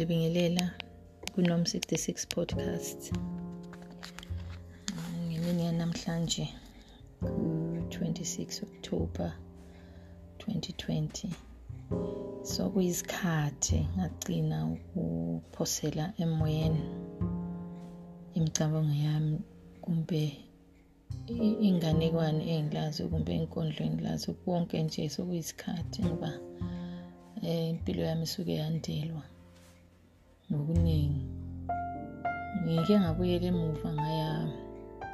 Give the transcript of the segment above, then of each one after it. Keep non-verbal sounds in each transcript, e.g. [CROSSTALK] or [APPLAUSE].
Ngiyalibingelela kuNom 66 podcast. Ngemini yanamhlanje ku-26 October 2020. So kuyisikhathi ngagcina ukuphosela emoyeni imicabango yami kumbe inganekwane engilazo kumbe inkondlo engilazo konke nje sokuyisikhathi ngoba eh impilo yami isuke yandelwa ngokuningi ngike ngabuyela emuva ngaya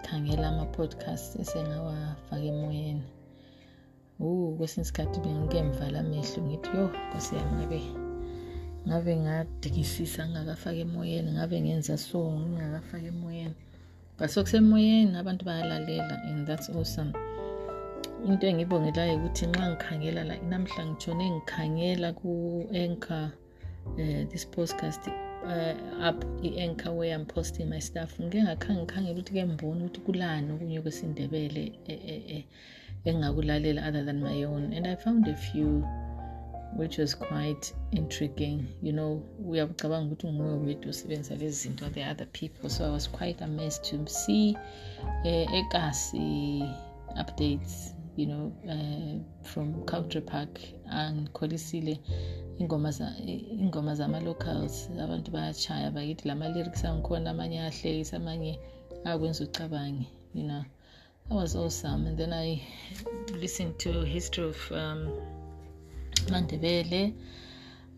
khangela ama-podcast esengawafaka emoyeni. Uh kwesinye isikhathi bengike ngivala amehlo ngithi yo nkosi yami ngabe ngabe ngadikisisa ngingakafaka emoyeni ngabe ngenza so ngingakafaka emoyeni? But sokusemoyeni abantu bayalalela and that's awesome. Into engibongelayo ukuthi nxa ngikhangela la namhla ngitshone ngikhangela ku-anchor uh, this podcast uh, up i-anchor where i'm posting my stuff ngike ngakhange ngikhangela ukuthi ke mbona ukuthi kulani okunye kwesindebele engingakulalela other than my own. And i found a few which was quite intriguing you know uyabucabanga ukuthi nguwe wedwa usebenzisa lezi zinto the other people. So i was quite amazed to see uh, ekasi updates you know uh, from country park angikholisile ingoma ingoma zama-locals abantu bayachaya bakithi lama-lyrics angikhona amanye ahlekisa amanye akwenza ucabange you know. That was awesome. And then i listened to history of um, mandebele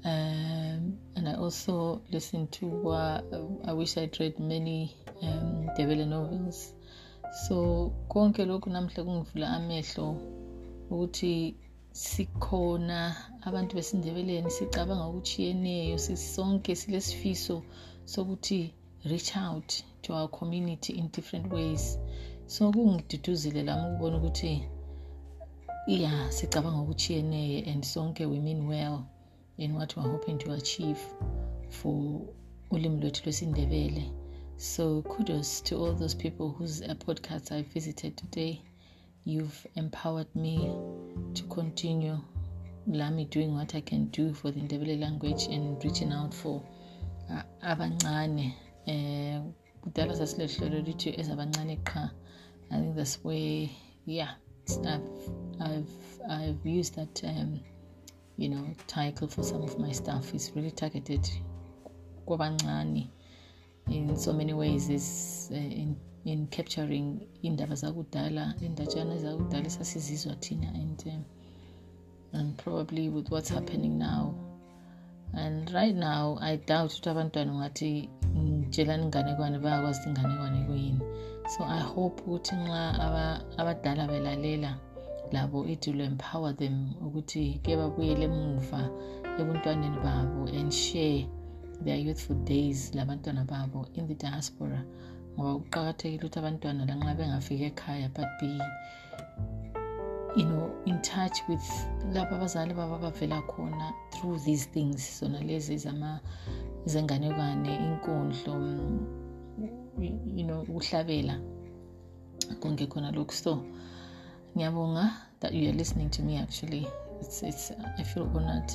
um, and i also listened to uh, i wish i'd read many um, debele novels. So konke lokhu namhla kungivula amehlo ukuthi sikhona abantu besindebeleni sicabanga okuchiyeneyo sisonke silesifiso sokuthi reach out to our community in different ways. So kungiduduzile lami ukubona ukuthi yeah sicabanga okuchiyeneyo and sonke we mean well in what we're hoping to achieve for ulimi lwethu lwesindebele. So kudos to all those people whose podcasts i visited today. You've empowered me to continue lami doing what i can do for the ndebele language and reaching out for uh, abancane eh kudala sasilehlelo lithi ezabancane qha. I think that's where yeah I've, I've, I've used that um, you know title for some of my stuff it's really targeted kwabancane in so many ways. Is uh, in, in capturing indaba zakudala indatshana zakudala esasizizwa thina and um, and probably with what's happening now. And right now i doubt ukuthi abantwana ungathi ngitshelani inganekwane bayakwazi ukuthi inganekwane kuyini. So i hope ukuthi nxa abadala belalela labo it will empower them ukuthi ke babuyele emuva ebuntwaneni babo and share their youthful days labantwana babo in the diaspora ngoba kuqakathekile ukuthi abantwana lanxa ekhaya but be you know in touch with lapho abazali babo abavela khona through these things. Zona lezi zenganekwane inkondlo you know ukuhlabela. Konke khona lokhu. So ngiyabonga that you are listening to me actually. It's, it's i feel honored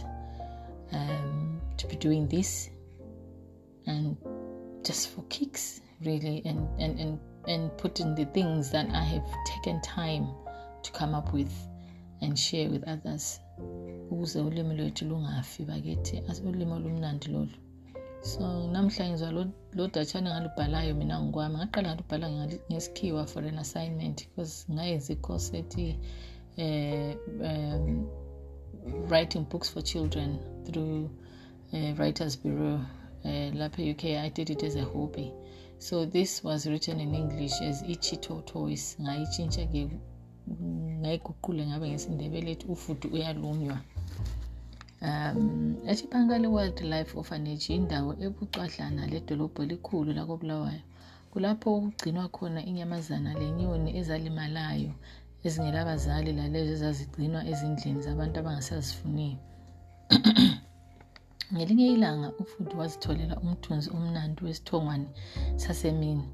um, to be doing this. And just for kicks really and, and, and, and putting the things that I have taken time to come up with and share with others. Ukuze ulimi lwethu lungafi ulimi olumnandi lolu. So namhla ngizwa lo datshana ngalubhalayo mina ngokwami ngaqala ngalubhala ngesikhiwa for an assignment because ngayenza icourse ethi uh, um, writing books for children through uh, writers bureau uh, lapha UK I did it as a hobby so this was written in English as Ichi Tortoise ngayitshintsha ke ngayiguqule ngabe ngesindebele ethi ufudu uyalunywa um echiphangale wildlife orphanage indawo ebucwadlana ledolobho elikhulu lakobulawayo. Kulapho okugcinwa khona inyamazana lenyoni ezalimalayo ezingelabazali lalezo ezazigcinwa ezindlini zabantu abangasazifuniyo. [CLEARS THROAT] ngelinye ilanga ufuthi wazitholela umthunzi omnandi wesithongwane sasemini.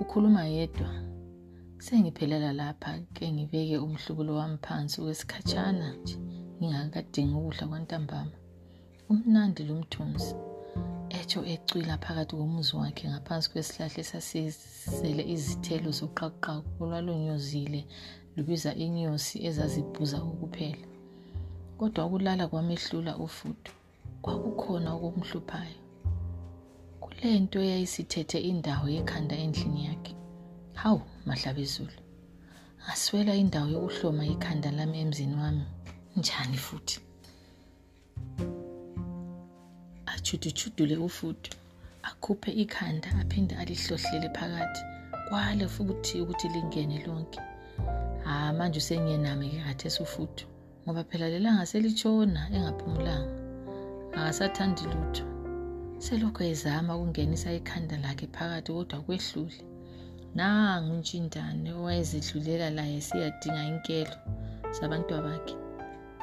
Ukhuluma yedwa sengiphelela lapha ke ngibeke umhlubulo wami phansi wesikhatshana nje ngingakadingi ukudla kwantambama. Umnandi lo mthunzi etsho ecwila phakathi komuzi wakhe ngaphansi kwesihlahla esasizele izithelo zoqaqaqu olwalunyozile lubiza inyosi ezazibhuza ukuphela. Kodwa ukulala kwamehlula ufudu kwakukhona okumhluphayo. Kule nto eyayisithethe indawo yekhanda endlini yakhe. Hawu mahlabezulu ngaswela indawo yokuhloma ikhanda lami emzini wami. Njani futhi? Ajudujudule ufudu akhuphe ikhanda aphinde alihlohlele phakathi. Kwale futhi ukuthi lingene lonke. Ha manje usengenami-ke khathesi ufudu ngoba phela lelanga selitshona engaphumulanga akasathandi lutho. Selokhu ezama ukungenisa ikhanda lakhe phakathi kodwa kwehlule. Nangu untshintane owayezedlulela laye siyadinga inkelo zabantwabakhe.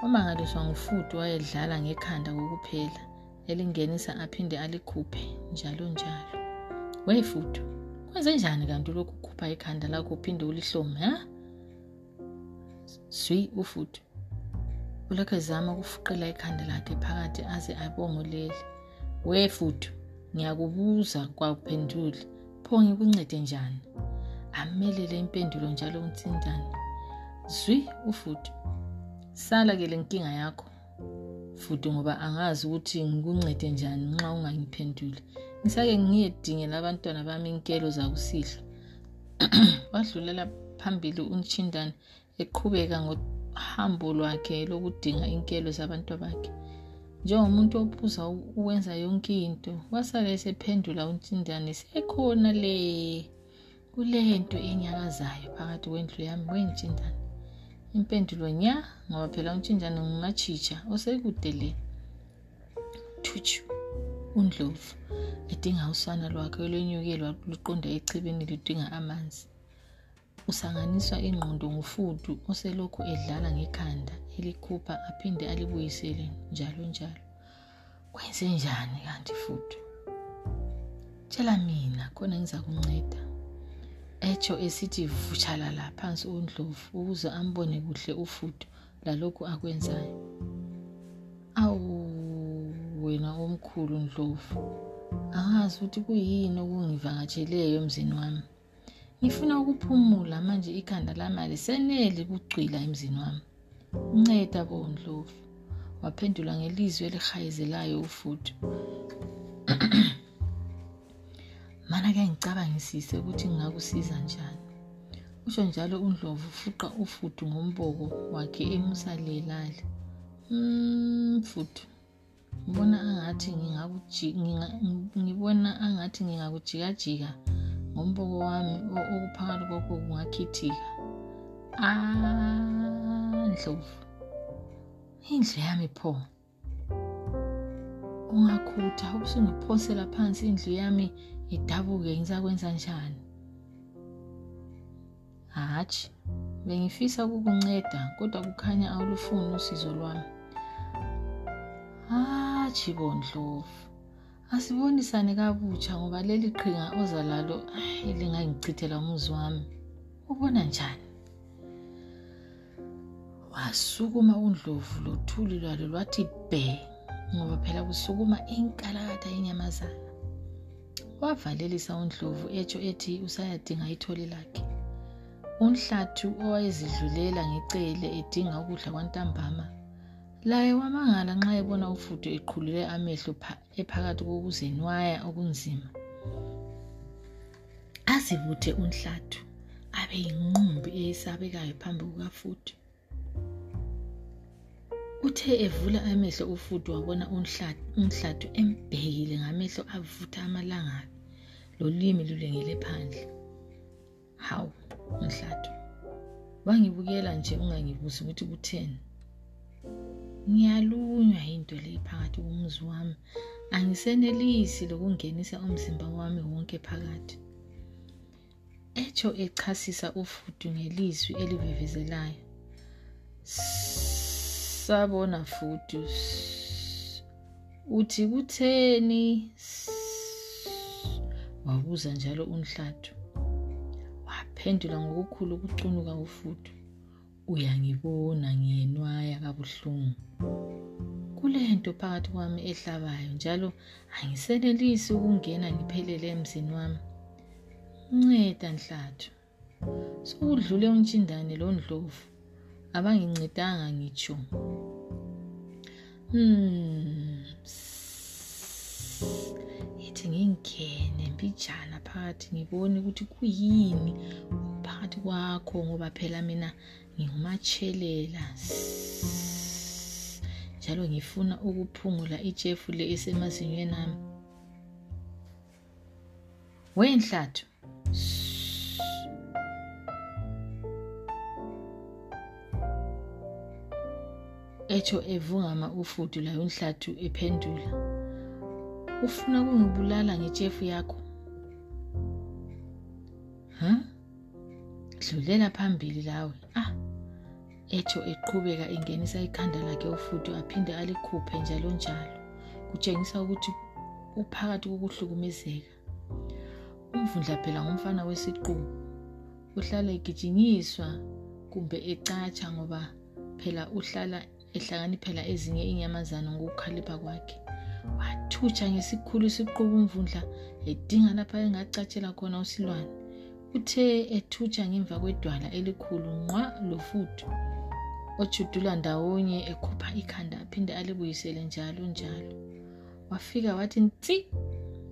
Omangaliswa ngufudu wayedlala ngekhanda kokuphela elingenisa aphinde alikhuphe njalo njalo. Wefudu kwenze njani kanti lokhu ukhupha ikhanda lakho uphinde ulihlome ha? Zwi ufudu ulokhu ezama ukufuqela ikhanda lakhe phakathi aze abongolele wefudu ngiyakubuza kwaphendule pho ngikuncede njani? Amelele impendulo njalo unsindane zwi ufudu sala-ke le nkinga yakho. Futhi ngoba angazi ukuthi ngikuncede njani nxa ungangiphenduli. Ngisake ngiyedingela abantwana bami inkelo zakusihlwa. [CLEARS THROAT] Wadlulela phambili unchindane eqhubeka ngohambo lwakhe lokudinga inkelo zabantwabakhe. Njengomuntu obuza ukwenza yonke into wasala esephendula unchindane sekhona le kule nto enyakazayo phakathi kwendlu yami wentshindane impendulo nya ngoba phela untshintshane ngungachitsha osekude le. Thutshu undlovu edinga usana lwakhe olwenyukelwa luqonda echibini ludinga amanzi. Usanganiswa ingqondo ngufudu oselokhu edlala ngekhanda elikhupha aphinde alibuyisele njalo njalo. Kwenze njani kanti fudu tshela mina khona ngiza kunceda etsho esithi vutshalala phansi undlovu ukuze ambone kuhle ufudu lalokhu akwenzayo. Awu wena omkhulu ndlovu angazi ukuthi kuyini okungivakatsheleyo emzini wami. Ngifuna ukuphumula manje ikhanda lami alisenele kucwila emzini wami. Nceda bo ndlovu waphendula ngelizwi elihayezelayo ufudu [CLEARS THROAT] mana ke ngicabangisise ukuthi ngingakusiza njani. Usho njalo undlovu ufuqa ufudu ngomboko wakhe emusa lelali. Mm, fudu ngibona angathi ngibona angathi ngingakujikajika. Ngomboko wami okuphakathi kokho kungakhithika. Andlovu indlu yami pho? Ungakhutha ubusungiphosela phansi indlu yami idabuke ngizakwenza njani? Hatshi bengifisa ukukunceda kodwa kukhanya awulufuni usizo lwami. Hatshi bondlovu asibonisane kabutsha ngoba leli qhinga oza lalo lingangichithela umuzi wami. Ubona njani? Wasukuma undlovu lothuli lwalo lwathi bhe ngoba phela kusukuma inkalakatha yenyamazana. Wavalelisa undlovu etsho ethi usayadinga ithole lakhe. Unhlathu owayezidlulela ngecele edinga ukudla kwantambama laye wamangala nxa ebona ufudo eqhulule amehlo ephakathi kokuzenwaya okunzima azibuthe unhlathu abe yinqumbi eyesabekayo phambi kukafudo. Uthe evula amehlo ufudu wabona unhlathu embhekile ngamehlo avutha amalangabi lolimi lulengele phandle. Hawu unhlathu wangibukela nje ungangibuzi ukuthi kutheni? Ngiyalunywa yinto le phakathi komuzi wami. Angisenelisi lokungenisa umzimba wami wonke phakathi. Etsho echasisa ufudu ngelizwi elivivezelayo sabona futhi uthi kutheni? Wabuza njalo unhlathu waphendula ngokukhulu ukucunuka ufudu. Uyangibona ngiyenwaya kabuhlungu. Kulento phakathi kwami ehlabayo njalo angisenelisi ukungena ngiphelele emzini wami. Nceda nhlathu sokudlule untshindane londlovu abangincedanga ngitsho. Hmm ithi ngingene mbijana phakathi ngibone ukuthi kuyini phakathi kwakho ngoba phela mina ngingumatshelela njalo ngifuna ukuphungula itshefu le esemazinyweni ami. Wenhlathu. Etsho evungama ufudu layo unhlathu ephendula. Ufuna ukungibulala ngejefu yakho? Ha dlulela phambili lawe. Ah! Etsho eqhubeka engenisa ikhanda lakhe ufudu aphinde alikhuphe njalo njalo. Kutshengisa ukuthi uphakathi kokuhlukumezeka. Umvundla phela ngumfana wesiqubu uhlala egijinyiswa kumbe ecatsha ngoba phela uhlala ehlakaniphela ezinye inyamazana ngokukhalipha kwakhe. Wathutsha ngesikhulu isiqubu umvundla edinga lapha engacatshela khona usilwane. Uthe ethutsha ngemva kwedwala elikhulu nqwa lofudu ojudula ndawonye ekhupha ikhanda aphinde alibuyisele njalo njalo. Wafika wathi ntsi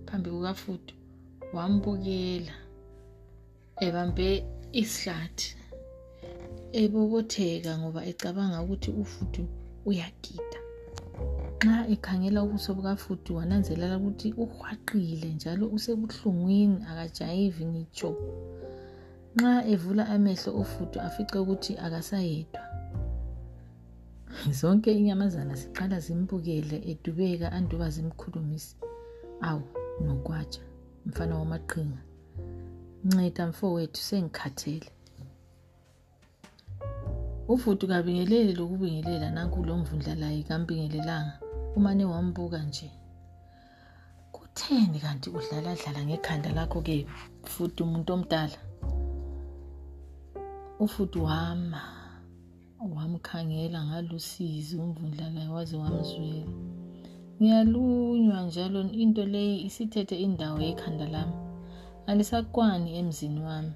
phambi kukafudu wambukela ebambe isihlathi ebobotheka ngoba ecabanga ukuthi ufudu uyagida. Nxa ekhangela ubuso bukafudu wananzelela ukuthi uhwaqile njalo usebuhlungwini akajayivi ngitsho. Nxa evula amehlo ufudu afice ukuthi akasayedwa. Zonke inyamazana ziqala zimbukele edubeka anduba zimkhulumisa awu nokwatsha mfana wamaqhinga. Nceda mfowethu sengikhathele. Ufudu kabingeleli lokubingelela nanku lo mvundla laye kambingelelanga umane wambuka nje. Kutheni kanti udlala dlala ngekhanda lakho ke futhi umuntu omdala? Ufudu wama. Wamkhangela ngalusizi umvundla laye waze wamzwela. Ngiyalunywa njalo into leyi isithethe indawo yekhanda lami. Alisakwani emzini wami.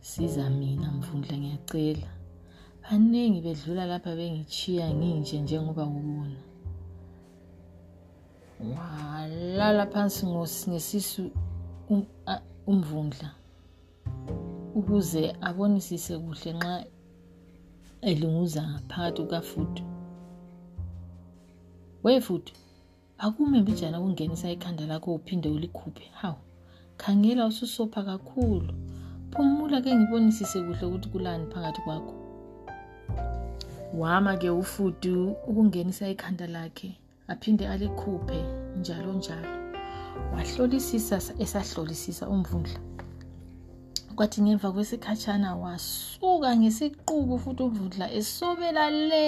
Siza mina mvundla ngiyacela. Baningi bedlula lapha bengichiya nginje njengoba ubona walala phansi ngesisu umvundla. Ukuze abonisise kuhle nxa elunguza phakathi kukafudu wefudu akume mbijana ukungenisa ikhanda lakho uphinde ulikhuphe. Hawu khangela ususopha kakhulu. Phumula ke ngibonisise kuhle ukuthi kulani phakathi kwakho. Wama ke ufudu ukungenisa ikhanda lakhe aphinde alikhuphe njalo njalo. Wahlolisisa esahlolisisa umvundla. Kwathi ngemva kwesikhatshana wasuka ngesiqubu futhi umvundla esobela le.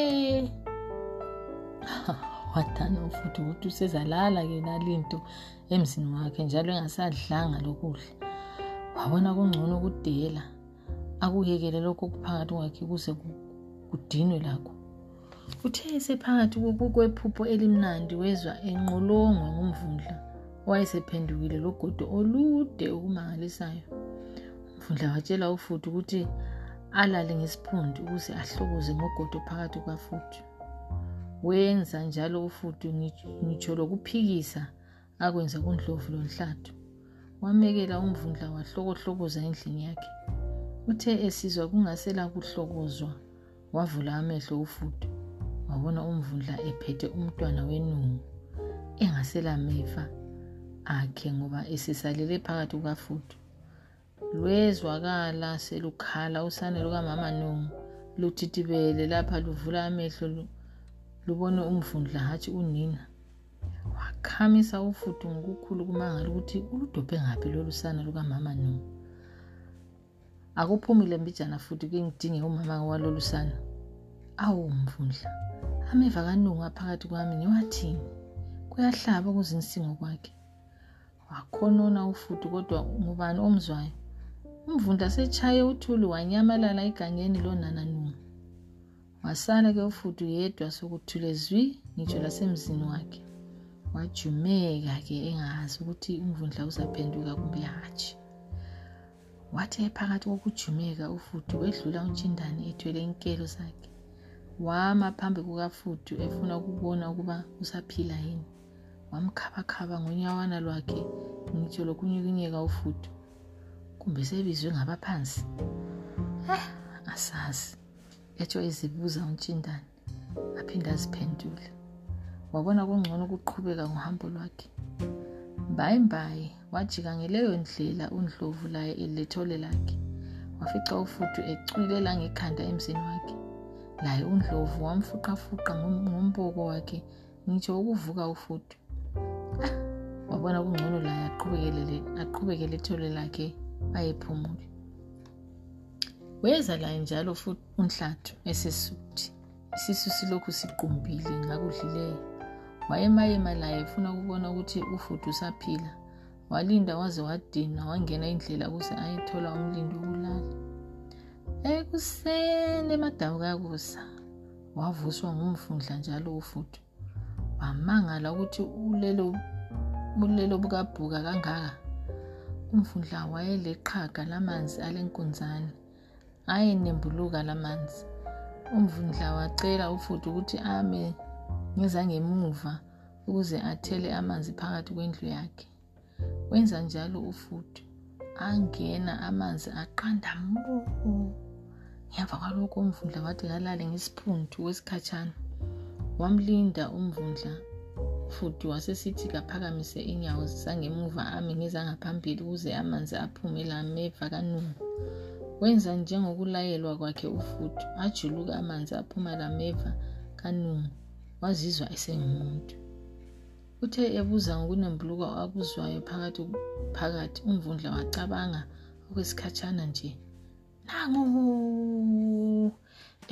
[LAUGHS] Wathana futhi ukuthi usezalala ke nalinto emzini wakhe njalo engasadlanga lokudla. Wabona kungcono ukudela akuyekele lokho okuphakathi kwakhe kuze kudinwe lakho. Uthe esephakathi kwephupho elimnandi wezwa enqolongwa ngumvundla owayesephendukile logodo olude okumangalisayo. Umvundla watshela ufuthi ukuthi alale ngesiphundi ukuze ahlokoze ngogodo phakathi kwafuthi wenza njalo ufuthi ngitsho lokuphikisa akwenza kundlovu lonhlathu. Wamekela umvundla wahlokohlokoza endlini yakhe. Uthe esizwa kungasela kuhlokozwa wavula amehlo ufudu wabona umvundla ephethe umntwana wenungu engaselameva akhe ngoba esesalele phakathi kukafudu lwezwakala selukhala usane lukamama nungu. Luthithibele lapha luvula amehlo lubone umvundla hatshi unina. Wakhamisa ufudu ngokukhulu kumangala ukuthi uludobhe ngaphi lolu sana lukamama nungu. Akuphumile mbijana futhi ke ngidinge umama walolu sana awu mvundla ameva kanungu aphakathi kwami ngiwathini? Kuyahlaba kuzinsingo kwakhe. Wakhonona ufudu kodwa ngubani omzwayo? Umvundla setshaye uthuli wanyamalala egangeni lonana nungu wasala-ke ufudu yedwa sokuthule zwi ngitsho lasemzini wakhe. Wajumeka-ke engazi ukuthi umvundla uzaphenduka kumbe hatshi. Wathi ephakathi kokujumeka ufudu wedlula untshindane ethwele inkelo zakhe. Wama phambi kukafudu efuna ukubona ukuba usaphila yini. Wamkhabakhaba ngonyawana lwakhe ngitsho lokunyukunyeka ufudu kumbe sebizwe ngabaphansi. Eh asazi. Etsho ezibuza untshindane aphinde aziphendule. Wabona kungcono ukuqhubeka ngohambo lwakhe. Mbayimbayi wajika ngeleyo ndlela undlovu laye elethole lakhe. Wafica ufudu ecwilela ngekhanda emzini wakhe. Laye undlovu wamfuqafuqa ngomboko wakhe ngitsho ukuvuka ufudu. Ah wabona kungcono laye aqhubekele ethole lakhe ayephumule weza laye njalo futhi unhlathu esisuthi isisu silokhu siqumbile ngakudlileyo. Wayemayema laye efuna ukubona ukuthi ufudu usaphila. Walinda waze wadina wangena indlela ukuze ayethola umlindo wokulala. Ekuseni emadawu kakusa. Wavuswa ngumfundla njalo ufudu wamangala ukuthi ulelo bulelo bukabhuka kangaka umfundla wayeleqhaga lamanzi alenkunzane ayenembuluka lamanzi. Umvundla wacela ufudu ukuthi ame ngezangemuva ukuze athele amanzi phakathi kwendlu yakhe. Wenza njalo ufudu angena amanzi aqanda mu. Ngemva kwalokho umvundla wathi kalale ngesiphundu kwesikhatshana wamlinda umvundla futhi wasesithi kaphakamise inyawo zangemuva ame ngezangaphambili ukuze amanzi aphume lameva kanungu wenza njengokulayelwa kwakhe ufudu ajuluka amanzi aphuma lameva kanungu wazizwa esengumuntu. Uthe ebuza ngokunembuluka akuzwayo phakathi phakathi umvundla wacabanga okwesikhatshana nje nangu!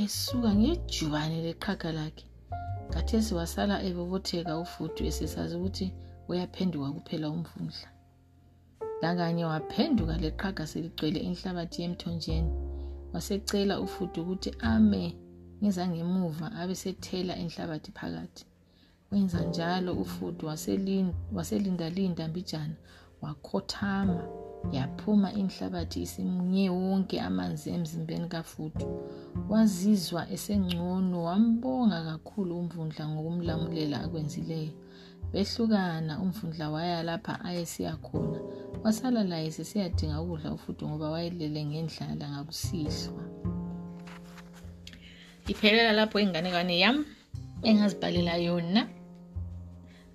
Esuka ngejubane leqhaga lakhe kathesi wasala ebobotheka ufudu esesazi ukuthi uyaphenduka kuphela umvundla lakanye waphenduka leqhaga seligcwele inhlabathi yemthonjeni wasecela ufudu ukuthi ame ngezangemuva abesethela inhlabathi phakathi. Wenza njalo ufudu waselindalinda mbijana wakhothama. Yaphuma inhlabathi isimunye wonke amanzi emzimbeni kafudu wazizwa esengcono wambonga kakhulu umvundla ngokumlamulela akwenzileyo. Behlukana umvundla waya lapha ayesiya khona. Wasala laye sesiyadinga ukudla ufudu ngoba wayelele ngendlala ngakusihlwa. Iphelela lapho inganekwane yami engazibhalela yona.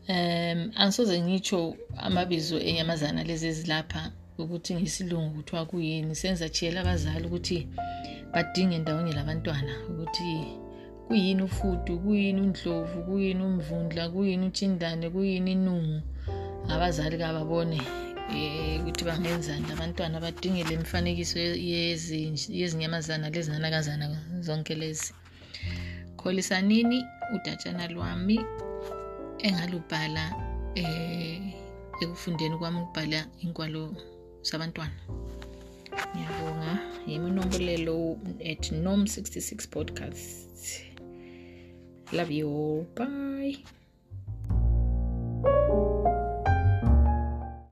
Um angisoze ngitsho amabizo enyamazana lezi ezilapha ukuthi ngesilungu kuthiwa kuyini senza chiyela abazali ukuthi badinge ndawonye labantwana ukuthi kuyini ufudu kuyini undlovu kuyini umvundla kuyini utshindane kuyini inungu. Abazali kababone um ukuthi bangenzani labantwana badinge le mifanekiso yezinyamazana lezinanakazana zonke lezi. Kholisanini udatshana lwami engalubhala eh ekufundeni kwami ukubhala inkwalo sabantwana. Ngiyabonga. Yiminombolelo at nom 66 podcast. Love you all. Bye